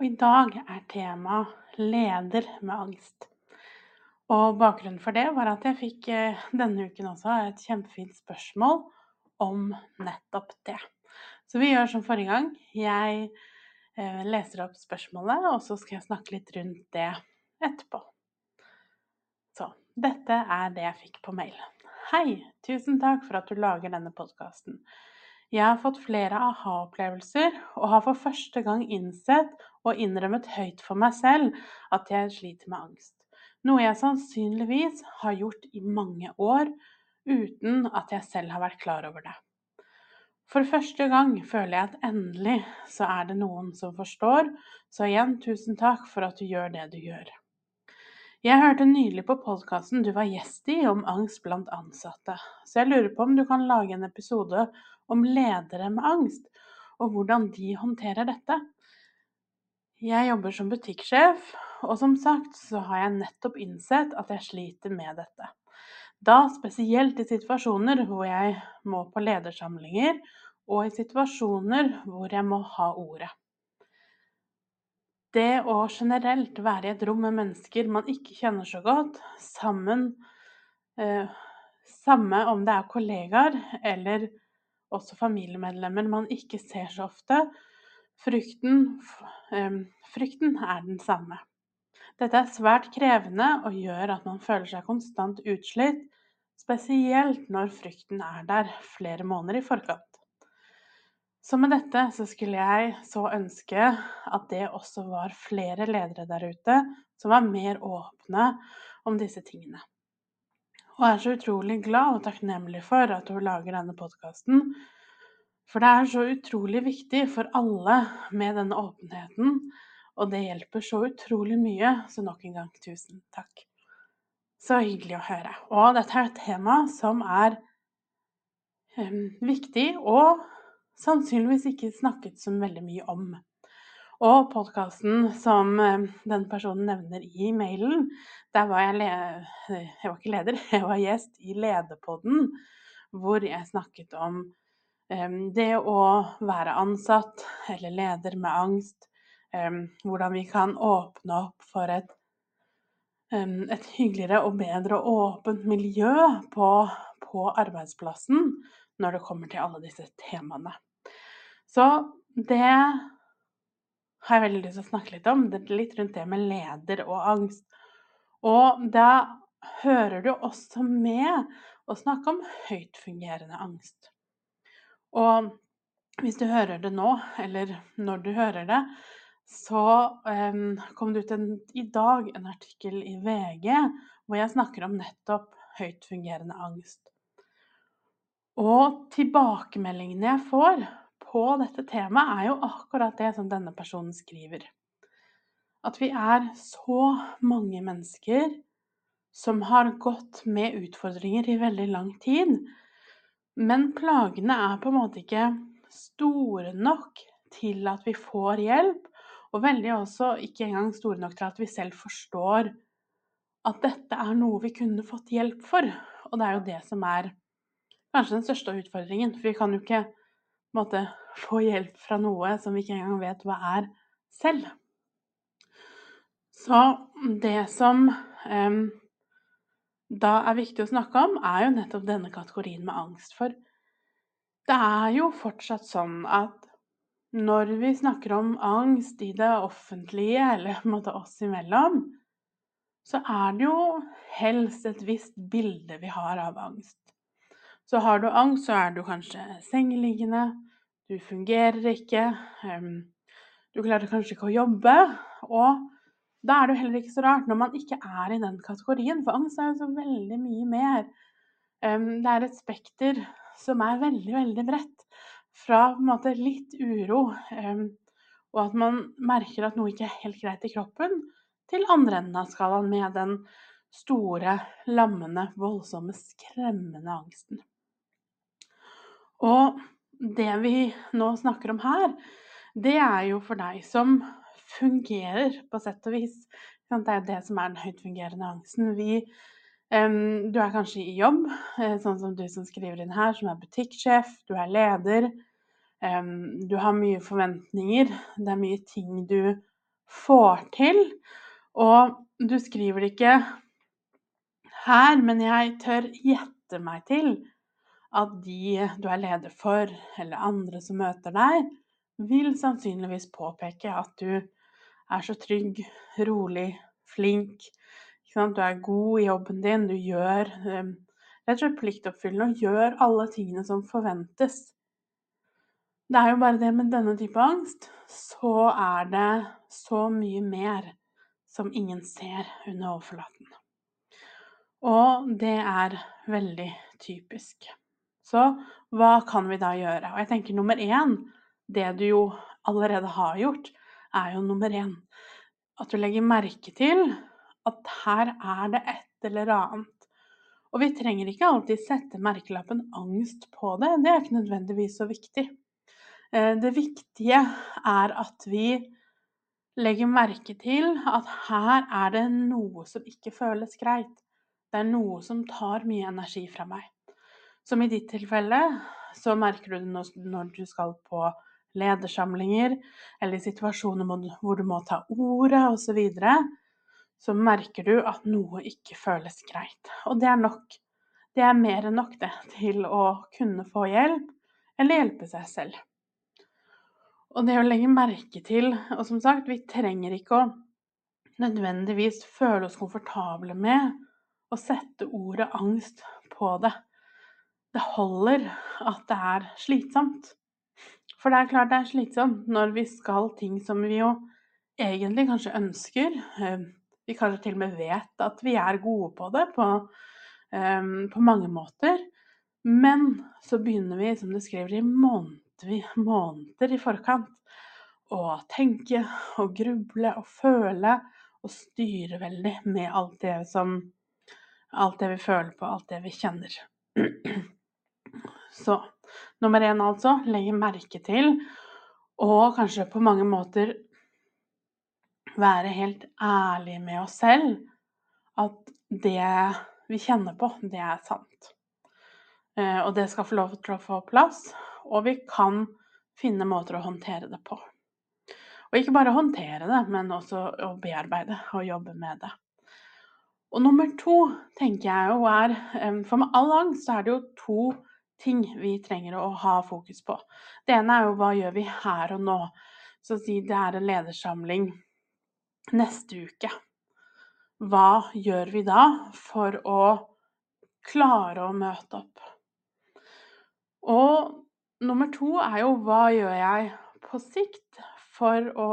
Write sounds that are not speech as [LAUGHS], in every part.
Og i dag er tema 'leder med angst'. Og bakgrunnen for det var at jeg fikk eh, denne uken også et kjempefint spørsmål om nettopp det. Så vi gjør som forrige gang. Jeg eh, leser opp spørsmålet, og så skal jeg snakke litt rundt det etterpå. Så dette er det jeg fikk på mail. Hei, tusen takk for at du lager denne podkasten. Jeg har fått flere aha-opplevelser og har for første gang innsett og innrømmet høyt for meg selv at jeg sliter med angst. Noe jeg sannsynligvis har gjort i mange år uten at jeg selv har vært klar over det. For første gang føler jeg at endelig så er det noen som forstår, så igjen tusen takk for at du gjør det du gjør. Jeg hørte nylig på podkasten du var gjest i om angst blant ansatte, så jeg lurer på om du kan lage en episode om ledere med angst, og hvordan de håndterer dette. Jeg jobber som butikksjef, og som sagt så har jeg nettopp innsett at jeg sliter med dette. Da spesielt i situasjoner hvor jeg må på ledersamlinger, og i situasjoner hvor jeg må ha ordet. Det å generelt være i et rom med mennesker man ikke kjenner så godt, sammen eh, Samme om det er kollegaer eller også familiemedlemmer man ikke ser så ofte. Frykten, frykten er den samme. Dette er svært krevende og gjør at man føler seg konstant utslitt, spesielt når frykten er der flere måneder i forkant. Så med dette så skulle jeg så ønske at det også var flere ledere der ute som var mer åpne om disse tingene. Og jeg er så utrolig glad og takknemlig for at hun lager denne podkasten. For det er så utrolig viktig for alle med denne åpenheten, og det hjelper så utrolig mye. Så nok en gang tusen takk. Så hyggelig å høre. Og dette er et tema som er um, viktig og sannsynligvis ikke snakket så veldig mye om. Og podkasten som eh, den personen nevner i mailen, der var jeg, jeg var ikke leder, [LAUGHS] jeg var gjest i Lederpodden, hvor jeg snakket om um, det å være ansatt eller leder med angst. Um, hvordan vi kan åpne opp for et, et hyggeligere og bedre og åpent miljø på, på arbeidsplassen når det kommer til alle disse temaene. Så det har jeg veldig lyst til å snakke litt om. Det er litt rundt det med leder og angst. Og da hører du også med å snakke om høytfungerende angst. Og hvis du hører det nå, eller når du hører det, så um, kom det ut en, i dag en artikkel i VG hvor jeg snakker om nettopp høytfungerende angst. Og tilbakemeldingene jeg får på dette temaet, er jo akkurat det som denne personen skriver. At vi er så mange mennesker som har gått med utfordringer i veldig lang tid. Men plagene er på en måte ikke store nok til at vi får hjelp. Og veldig også ikke engang store nok til at vi selv forstår at dette er noe vi kunne fått hjelp for. Og det er jo det som er kanskje den største utfordringen. For vi kan jo ikke måte, få hjelp fra noe som vi ikke engang vet hva er selv. Så det som um, da er viktig å snakke om, er jo nettopp denne kategorien med angst. For det er jo fortsatt sånn at når vi snakker om angst i det offentlige, eller på en måte oss imellom, så er det jo helst et visst bilde vi har av angst. Så har du angst, så er du kanskje sengeliggende, du fungerer ikke, du klarer kanskje ikke å jobbe. Og da er det jo heller ikke så rart når man ikke er i den kategorien, for angst er jo så veldig mye mer. Det er et spekter som er veldig, veldig bredt. Fra måte litt uro og at man merker at noe ikke er helt greit i kroppen, til andre enden av skalaen med den store, lammende, voldsomme, skremmende angsten. Og det vi nå snakker om her, det er jo for deg som fungerer på sett og vis. Det er jo det som er den høytfungerende angsten. Vi, du er kanskje i jobb, eh, sånn som du som skriver inn her, som er butikksjef, du er leder. Du har mye forventninger, det er mye ting du får til. Og du skriver det ikke her, men jeg tør gjette meg til at de du er leder for, eller andre som møter deg, vil sannsynligvis påpeke at du er så trygg, rolig, flink. Du er god i jobben din, du gjør um, rett og slett pliktoppfyllende og gjør alle tingene som forventes. Det er jo bare det med denne type angst, så er det så mye mer som ingen ser under overflaten. Og det er veldig typisk. Så hva kan vi da gjøre? Og jeg tenker nummer én, det du jo allerede har gjort, er jo nummer én at du legger merke til at her er det et eller annet. Og vi trenger ikke alltid sette merkelappen angst på det, det er ikke nødvendigvis så viktig. Eh, det viktige er at vi legger merke til at her er det noe som ikke føles greit. Det er noe som tar mye energi fra meg. Som i ditt tilfelle så merker du det når du skal på ledersamlinger eller i situasjoner hvor du må ta ordet osv. Så, så merker du at noe ikke føles greit. Og det er nok. Det er mer enn nok det til å kunne få hjelp eller hjelpe seg selv. Og det å legge merke til Og som sagt, vi trenger ikke å nødvendigvis føle oss komfortable med å sette ordet angst på det. Det holder at det er slitsomt. For det er klart det er slitsomt når vi skal ting som vi jo egentlig kanskje ønsker. Eh, vi kanskje til og med vet at vi er gode på det på, um, på mange måter. Men så begynner vi, som det skriver, i måneder måneder i forkant å tenke og gruble og føle og styre veldig med alt det som Alt det vi føler på, alt det vi kjenner. [CLEARS THROAT] Så nummer én, altså, legge merke til og kanskje på mange måter være helt ærlig med oss selv at det vi kjenner på, det er sant. Eh, og det skal få lov til å få plass, og vi kan finne måter å håndtere det på. Og ikke bare håndtere det, men også å bearbeide og jobbe med det. Og nummer to tenker jeg jo er For med all angst så er det jo to ting vi trenger å ha fokus på. Det ene er jo hva gjør vi her og nå? Så si det er en ledersamling neste uke. Hva gjør vi da for å klare å møte opp? Og Nummer to er jo hva gjør jeg på sikt for å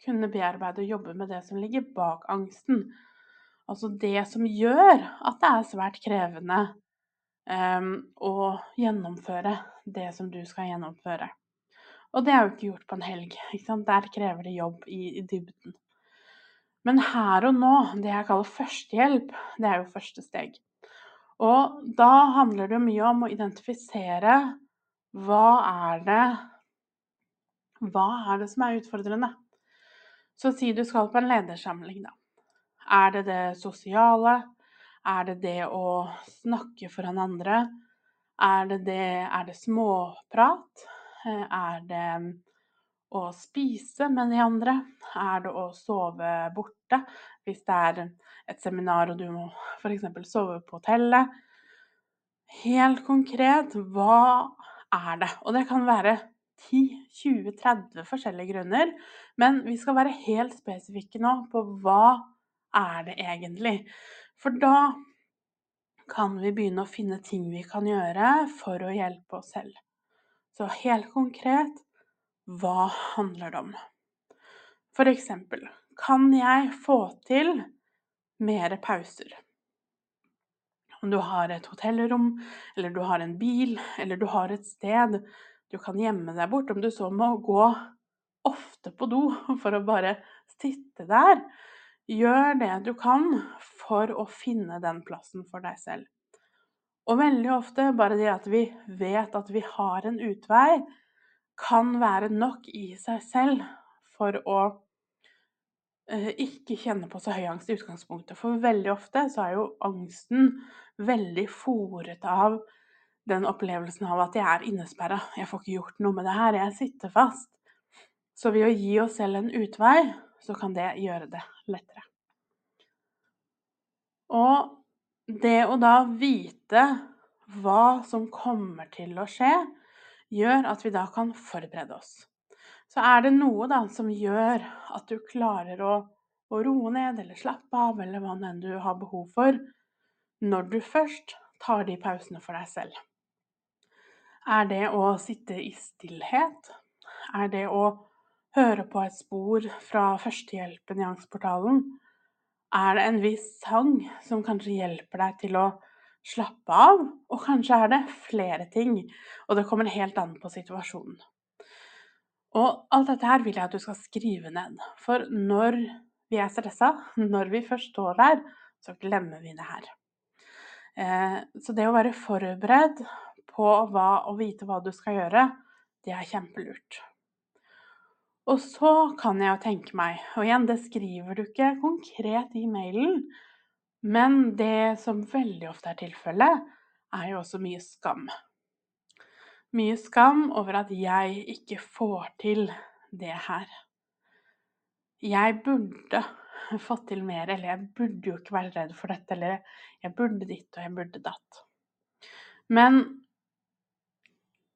kunne bearbeide og jobbe med det som ligger bak angsten? Altså det som gjør at det er svært krevende um, å gjennomføre det som du skal gjennomføre. Og det er jo ikke gjort på en helg. Der krever det jobb i, i dybden. Men her og nå, det jeg kaller førstehjelp, det er jo første steg. Og da handler det mye om å identifisere hva er det Hva er det som er utfordrende? Så si du skal på en ledersamling, da. Er det det sosiale? Er det det å snakke foran andre? Er det, det, er det småprat? Er det å spise med de andre? Er det å sove borte hvis det er et seminar og du må f.eks. sove på hotellet? Helt konkret, hva er det? Og det kan være 10-20-30 forskjellige grunner, men vi skal være helt spesifikke nå på hva er det egentlig. For da kan vi begynne å finne ting vi kan gjøre for å hjelpe oss selv. Så helt konkret hva handler det om? For eksempel kan jeg få til mer pauser? Om du har et hotellrom, eller du har en bil, eller du har et sted du kan gjemme deg bort, om du så må gå ofte på do [LAUGHS] for å bare sitte der. Gjør det du kan for å finne den plassen for deg selv. Og veldig ofte bare det at vi vet at vi har en utvei, kan være nok i seg selv for å eh, ikke kjenne på så høy angst i utgangspunktet. For veldig ofte så er jo angsten veldig fòret av den opplevelsen av at jeg er innesperra, jeg får ikke gjort noe med det her, jeg sitter fast. Så ved å gi oss selv en utvei, så kan det gjøre det lettere. Og det å da vite hva som kommer til å skje, gjør at vi da kan forberede oss. Så er det noe da som gjør at du klarer å, å roe ned eller slappe av, eller hva enn du har behov for, når du først tar de pausene for deg selv. Er det å sitte i stillhet? Er det å høre på et spor fra førstehjelpen i Angstportalen? Er det en viss sang som kanskje hjelper deg til å slappe av? Og kanskje er det flere ting, og det kommer helt an på situasjonen. Og alt dette her vil jeg at du skal skrive ned, for når vi er stressa, når vi først står der, så glemmer vi det her. Eh, så det å være forberedt på hva, å vite hva du skal gjøre, det er kjempelurt. Og så kan jeg jo tenke meg, og igjen, det skriver du ikke konkret i mailen, men det som veldig ofte er tilfellet, er jo også mye skam. Mye skam over at jeg ikke får til det her. Jeg burde fått til mer, eller jeg burde jo ikke være redd for dette, eller jeg burde ditt og jeg burde datt. Men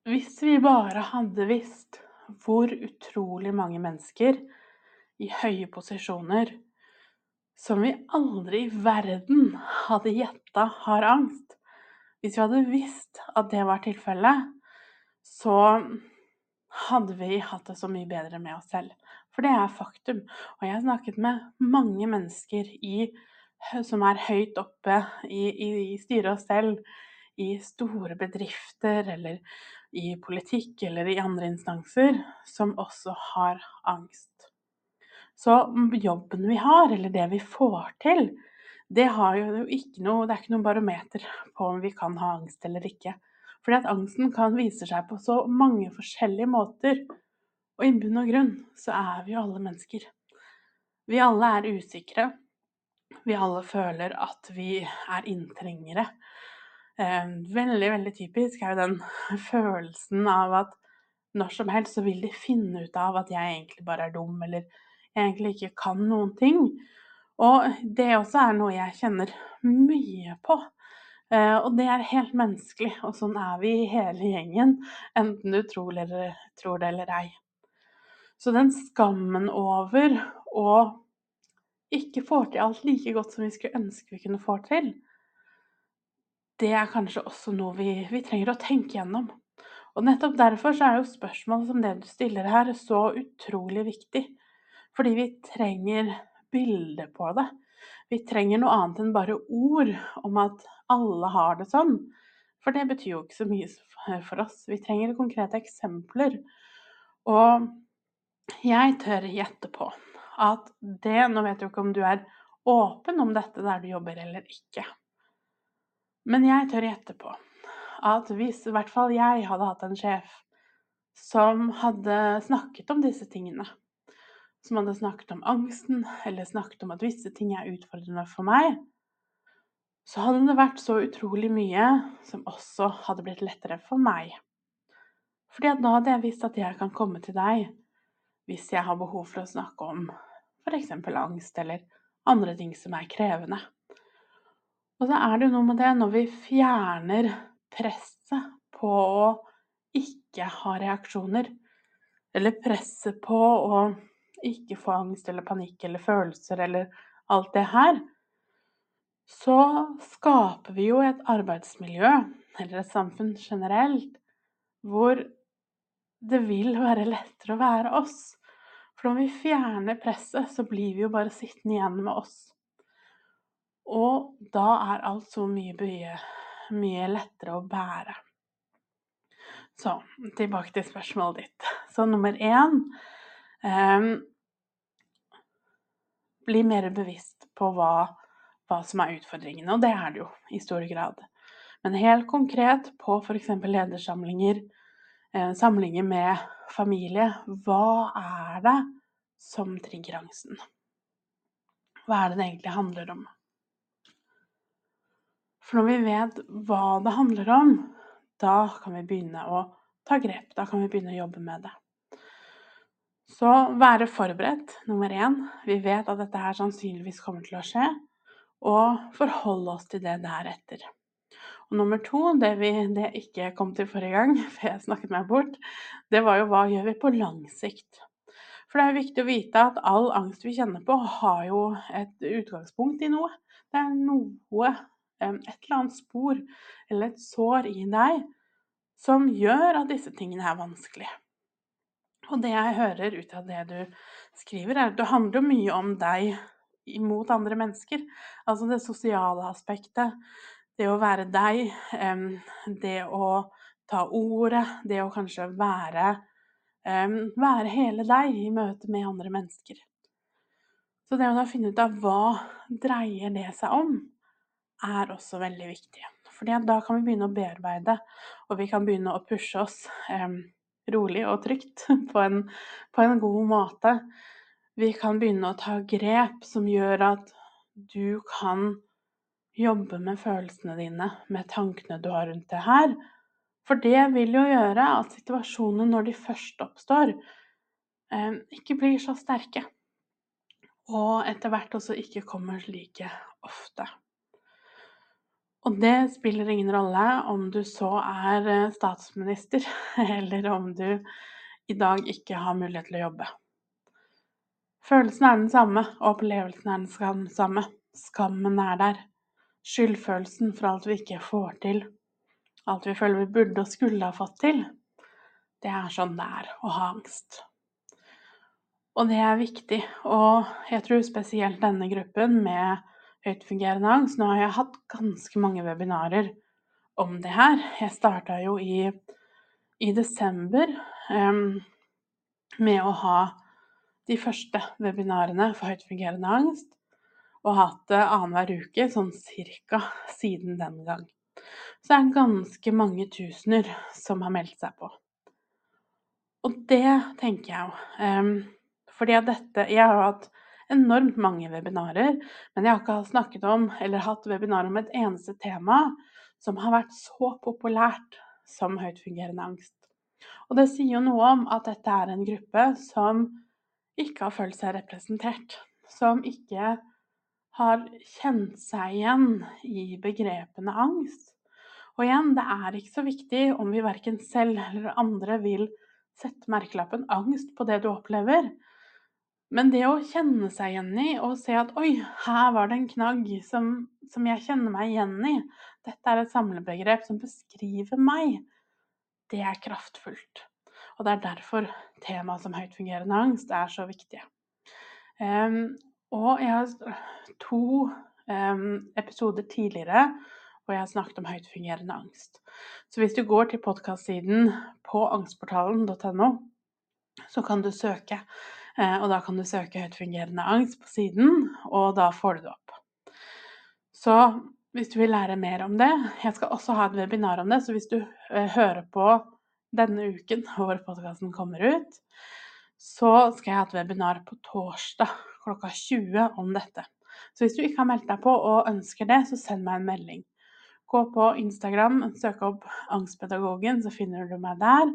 hvis vi bare hadde visst hvor utrolig mange mennesker i høye posisjoner som vi aldri i verden hadde gjetta har angst Hvis vi hadde visst at det var tilfellet, så hadde vi hatt det så mye bedre med oss selv. For det er faktum. Og jeg har snakket med mange mennesker i, som er høyt oppe i, i, i styre og stell, i store bedrifter eller i politikk eller i andre instanser som også har angst. Så jobben vi har, eller det vi får til, det, ikke noe, det er ikke noe barometer på om vi kan ha angst eller ikke. Fordi at angsten kan vise seg på så mange forskjellige måter. Og i bunn og grunn så er vi jo alle mennesker. Vi alle er usikre. Vi alle føler at vi er inntrengere. Eh, veldig, veldig typisk er jo den [LAUGHS] følelsen av at når som helst så vil de finne ut av at jeg egentlig bare er dum, eller jeg egentlig ikke kan noen ting. Og det også er noe jeg kjenner mye på. Eh, og det er helt menneskelig, og sånn er vi i hele gjengen, enten du tror, eller, tror det eller ei. Så den skammen over å ikke få til alt like godt som vi skulle ønske vi kunne få til, det er kanskje også noe vi, vi trenger å tenke gjennom. Og nettopp derfor er jo spørsmål som det du stiller her, så utrolig viktig. Fordi vi trenger bilde på det. Vi trenger noe annet enn bare ord om at alle har det sånn. For det betyr jo ikke så mye for oss. Vi trenger konkrete eksempler. Og jeg tør gjette på at det Nå vet jeg ikke om du er åpen om dette der du jobber eller ikke. Men jeg tør gjette på at hvis i hvert fall jeg hadde hatt en sjef som hadde snakket om disse tingene, som hadde snakket om angsten, eller snakket om at visse ting er utfordrende for meg, så hadde det vært så utrolig mye som også hadde blitt lettere for meg. Fordi at nå hadde jeg visst at jeg kan komme til deg hvis jeg har behov for å snakke om f.eks. angst eller andre ting som er krevende. Og så er det jo noe med det når vi fjerner presset på å ikke ha reaksjoner, eller presset på å ikke få angst eller panikk eller følelser eller alt det her, så skaper vi jo et arbeidsmiljø, eller et samfunn generelt, hvor det vil være lettere å være oss. For når vi fjerner presset, så blir vi jo bare sittende igjen med oss. Og da er alt så mye, mye, mye lettere å bære. Så tilbake til spørsmålet ditt. Så nummer én Um, bli mer bevisst på hva, hva som er utfordringene, og det er det jo i stor grad. Men helt konkret på f.eks. ledersamlinger, eh, samlinger med familie, hva er det som trigger angsten? Hva er det det egentlig handler om? For når vi vet hva det handler om, da kan vi begynne å ta grep. Da kan vi begynne å jobbe med det. Så være forberedt, nummer én. Vi vet at dette her sannsynligvis kommer til å skje. Og forholde oss til det deretter. Og nummer to, det vi det ikke kom til forrige gang, [LAUGHS] for jeg snakket meg bort, det var jo hva gjør vi på lang sikt? For det er viktig å vite at all angst vi kjenner på, har jo et utgangspunkt i noe. Det er noe et eller annet spor eller et sår i deg som gjør at disse tingene er vanskelig. Og det jeg hører ut av det du skriver, er at det handler mye om deg imot andre mennesker. Altså det sosiale aspektet. Det å være deg. Det å ta ordet. Det å kanskje være, være hele deg i møte med andre mennesker. Så det å da finne ut av hva dreier det seg om, er også veldig viktig. For da kan vi begynne å bearbeide, og vi kan begynne å pushe oss eh, rolig og trygt [LAUGHS] på en, på en, god måte. Vi kan begynne å ta grep som gjør at du kan jobbe med følelsene dine, med tankene du har rundt det her. For det vil jo gjøre at situasjonene, når de først oppstår, eh, ikke blir så sterke. Og etter hvert også ikke kommer like ofte. Og det spiller ingen rolle om du så er eh, statsminister, [LAUGHS] eller om du i dag ikke har mulighet til å jobbe. Følelsen er den samme, og opplevelsen er den samme. Skammen er der. Skyldfølelsen for alt vi ikke får til. Alt vi føler vi burde og skulle ha fått til. Det er sånn det er å ha angst. Og det er viktig. Og jeg tror spesielt denne gruppen med høytfungerende angst. Nå har jeg hatt ganske mange webinarer om det her. Jeg starta jo i, i desember um, med å ha de første webinarene for høytfungerende angst. Og hatt det annenhver uke, sånn cirka siden den gang. Så det er ganske mange tusener som har meldt seg på. Og det tenker jeg jo. Um, fordi at dette Jeg har hatt enormt mange webinarer, men jeg har ikke snakket om eller hatt webinar om et eneste tema som har vært så populært som høytfungerende angst. Og det sier jo noe om at dette er en gruppe som ikke har følt seg representert. Som ikke har kjent seg igjen i begrepene angst. Og igjen, det er ikke så viktig om vi verken selv eller andre vil sette merkelappen angst på det du opplever. Men det å kjenne seg igjen i og se at oi, her var det en knagg som, som jeg kjenner meg igjen i, dette er et samlebegrep som beskriver meg, det er kraftfullt. Og det er derfor temaet som høytfungerende angst er så viktig. Um, og jeg har to um, episoder tidligere hvor jeg har snakket om høytfungerende angst. Så hvis du går til podkastsiden på angstportalen.no, så kan du søke og da kan du søke høytfungerende angst på siden, og da får du det opp. Så hvis du vil lære mer om det Jeg skal også ha et webinar om det, så hvis du eh, hører på denne uken [LAUGHS] hvor podkasten kommer ut, så skal jeg ha et webinar på torsdag klokka 20 om dette. Så hvis du ikke har meldt deg på og ønsker det, så send meg en melding. Gå på Instagram, søk opp Angstpedagogen, så finner du meg der.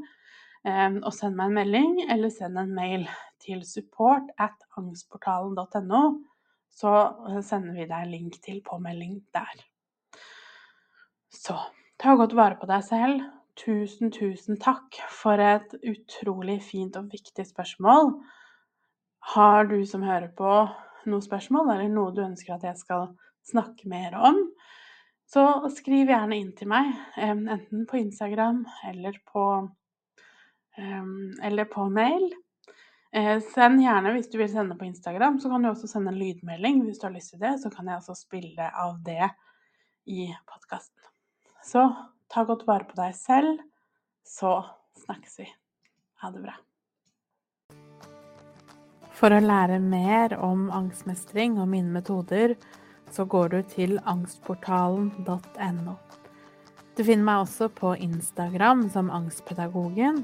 Eh, og send meg en melding, eller send en mail til support at angstportalen.no, så eh, sender vi deg en link til påmelding der. Så ta godt vare på deg selv. Tusen, tusen takk for et utrolig fint og viktig spørsmål. Har du som hører på noen spørsmål, eller noe du ønsker at jeg skal snakke mer om, så skriv gjerne inn til meg, enten på Instagram eller på, eller på mail. Eh, send gjerne hvis du vil sende på Instagram, så kan du også sende en lydmelding hvis du har lyst til det. Så kan jeg også spille av det i podkasten. Så ta godt vare på deg selv, så snakkes vi. Ha det bra. For å lære mer om angstmestring og mine metoder, så går du til angstportalen.no. Du finner meg også på Instagram som Angstpedagogen,